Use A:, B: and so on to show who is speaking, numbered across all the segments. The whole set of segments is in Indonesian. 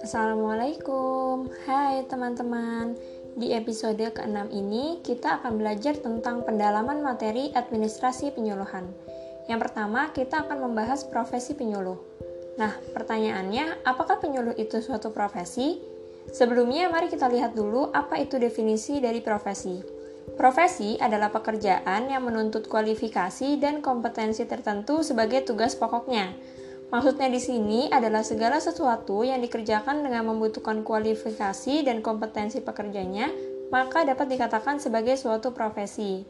A: Assalamualaikum, hai teman-teman. Di episode ke-6 ini, kita akan belajar tentang pendalaman materi administrasi penyuluhan. Yang pertama, kita akan membahas profesi penyuluh. Nah, pertanyaannya, apakah penyuluh itu suatu profesi? Sebelumnya, mari kita lihat dulu apa itu definisi dari profesi. Profesi adalah pekerjaan yang menuntut kualifikasi dan kompetensi tertentu sebagai tugas pokoknya Maksudnya di sini adalah segala sesuatu yang dikerjakan dengan membutuhkan kualifikasi dan kompetensi pekerjanya, maka dapat dikatakan sebagai suatu profesi.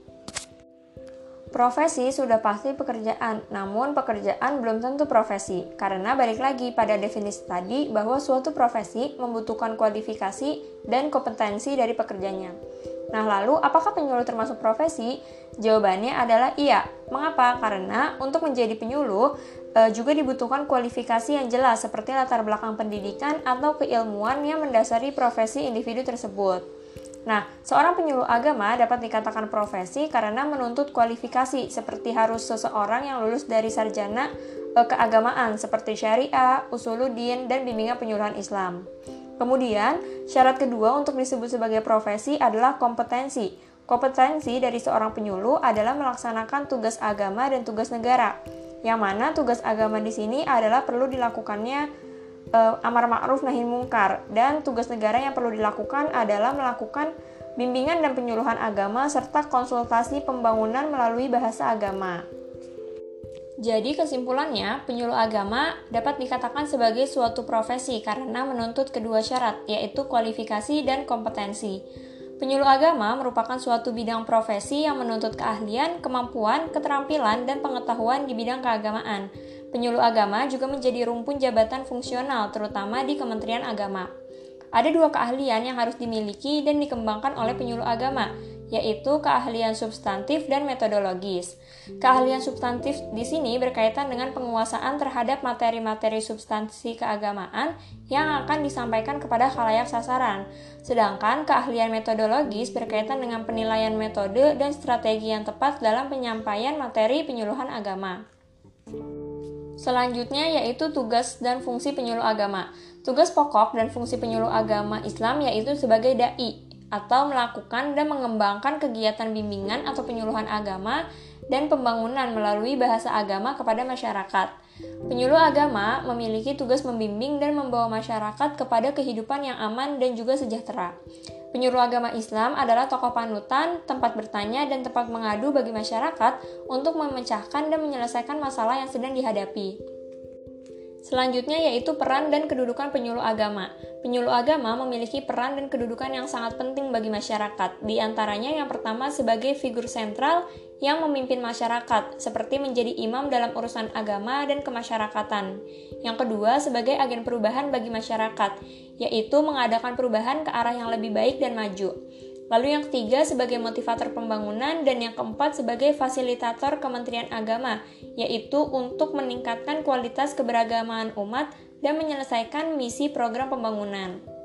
A: Profesi sudah pasti pekerjaan, namun pekerjaan belum tentu profesi, karena balik lagi pada definisi tadi bahwa suatu profesi membutuhkan kualifikasi dan kompetensi dari pekerjanya. Nah, lalu apakah penyuluh termasuk profesi? Jawabannya adalah iya. Mengapa? Karena untuk menjadi penyuluh e, juga dibutuhkan kualifikasi yang jelas seperti latar belakang pendidikan atau keilmuan yang mendasari profesi individu tersebut. Nah, seorang penyuluh agama dapat dikatakan profesi karena menuntut kualifikasi seperti harus seseorang yang lulus dari sarjana e, keagamaan seperti syariah, usuluddin, dan bimbingan penyuluhan Islam. Kemudian, syarat kedua untuk disebut sebagai profesi adalah kompetensi. Kompetensi dari seorang penyuluh adalah melaksanakan tugas agama dan tugas negara. Yang mana tugas agama di sini adalah perlu dilakukannya e, amar ma'ruf nahi mungkar dan tugas negara yang perlu dilakukan adalah melakukan bimbingan dan penyuluhan agama serta konsultasi pembangunan melalui bahasa agama. Jadi kesimpulannya, penyuluh agama dapat dikatakan sebagai suatu profesi karena menuntut kedua syarat, yaitu kualifikasi dan kompetensi. Penyuluh agama merupakan suatu bidang profesi yang menuntut keahlian, kemampuan, keterampilan, dan pengetahuan di bidang keagamaan. Penyuluh agama juga menjadi rumpun jabatan fungsional, terutama di Kementerian Agama. Ada dua keahlian yang harus dimiliki dan dikembangkan oleh penyuluh agama, yaitu keahlian substantif dan metodologis. Keahlian substantif di sini berkaitan dengan penguasaan terhadap materi-materi substansi keagamaan yang akan disampaikan kepada khalayak sasaran. Sedangkan keahlian metodologis berkaitan dengan penilaian metode dan strategi yang tepat dalam penyampaian materi penyuluhan agama. Selanjutnya yaitu tugas dan fungsi penyuluh agama. Tugas pokok dan fungsi penyuluh agama Islam yaitu sebagai dai atau melakukan dan mengembangkan kegiatan bimbingan atau penyuluhan agama dan pembangunan melalui bahasa agama kepada masyarakat. Penyuluh agama memiliki tugas membimbing dan membawa masyarakat kepada kehidupan yang aman dan juga sejahtera. Penyuluh agama Islam adalah tokoh panutan, tempat bertanya, dan tempat mengadu bagi masyarakat untuk memecahkan dan menyelesaikan masalah yang sedang dihadapi. Selanjutnya yaitu peran dan kedudukan penyuluh agama. Penyuluh agama memiliki peran dan kedudukan yang sangat penting bagi masyarakat. Di antaranya yang pertama sebagai figur sentral yang memimpin masyarakat, seperti menjadi imam dalam urusan agama dan kemasyarakatan. Yang kedua sebagai agen perubahan bagi masyarakat, yaitu mengadakan perubahan ke arah yang lebih baik dan maju. Lalu yang ketiga sebagai motivator pembangunan dan yang keempat sebagai fasilitator Kementerian Agama, yaitu untuk meningkatkan kualitas keberagamaan umat dan menyelesaikan misi program pembangunan.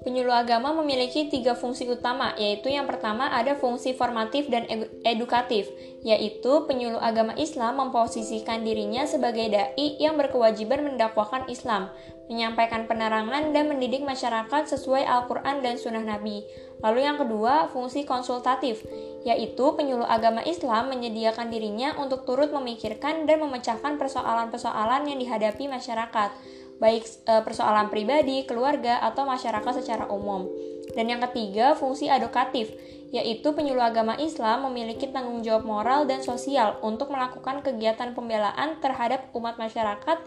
A: Penyuluh agama memiliki tiga fungsi utama, yaitu yang pertama ada fungsi formatif dan edukatif, yaitu penyuluh agama Islam memposisikan dirinya sebagai dai yang berkewajiban mendakwakan Islam, menyampaikan penerangan dan mendidik masyarakat sesuai Al-Quran dan Sunnah Nabi. Lalu yang kedua, fungsi konsultatif, yaitu penyuluh agama Islam menyediakan dirinya untuk turut memikirkan dan memecahkan persoalan-persoalan yang dihadapi masyarakat baik e, persoalan pribadi, keluarga, atau masyarakat secara umum. Dan yang ketiga, fungsi edukatif, yaitu penyuluh agama Islam memiliki tanggung jawab moral dan sosial untuk melakukan kegiatan pembelaan terhadap umat masyarakat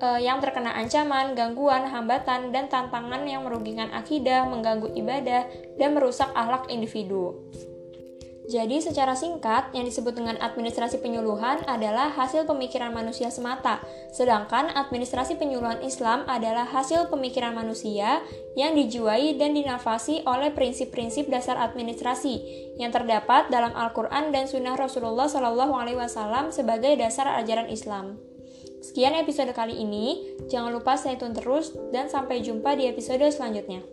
A: e, yang terkena ancaman, gangguan, hambatan, dan tantangan yang merugikan akidah, mengganggu ibadah, dan merusak akhlak individu. Jadi secara singkat, yang disebut dengan administrasi penyuluhan adalah hasil pemikiran manusia semata, sedangkan administrasi penyuluhan Islam adalah hasil pemikiran manusia yang dijuai dan dinafasi oleh prinsip-prinsip dasar administrasi yang terdapat dalam Al-Quran dan Sunnah Rasulullah SAW sebagai dasar ajaran Islam. Sekian episode kali ini, jangan lupa stay tune terus dan sampai jumpa di episode selanjutnya.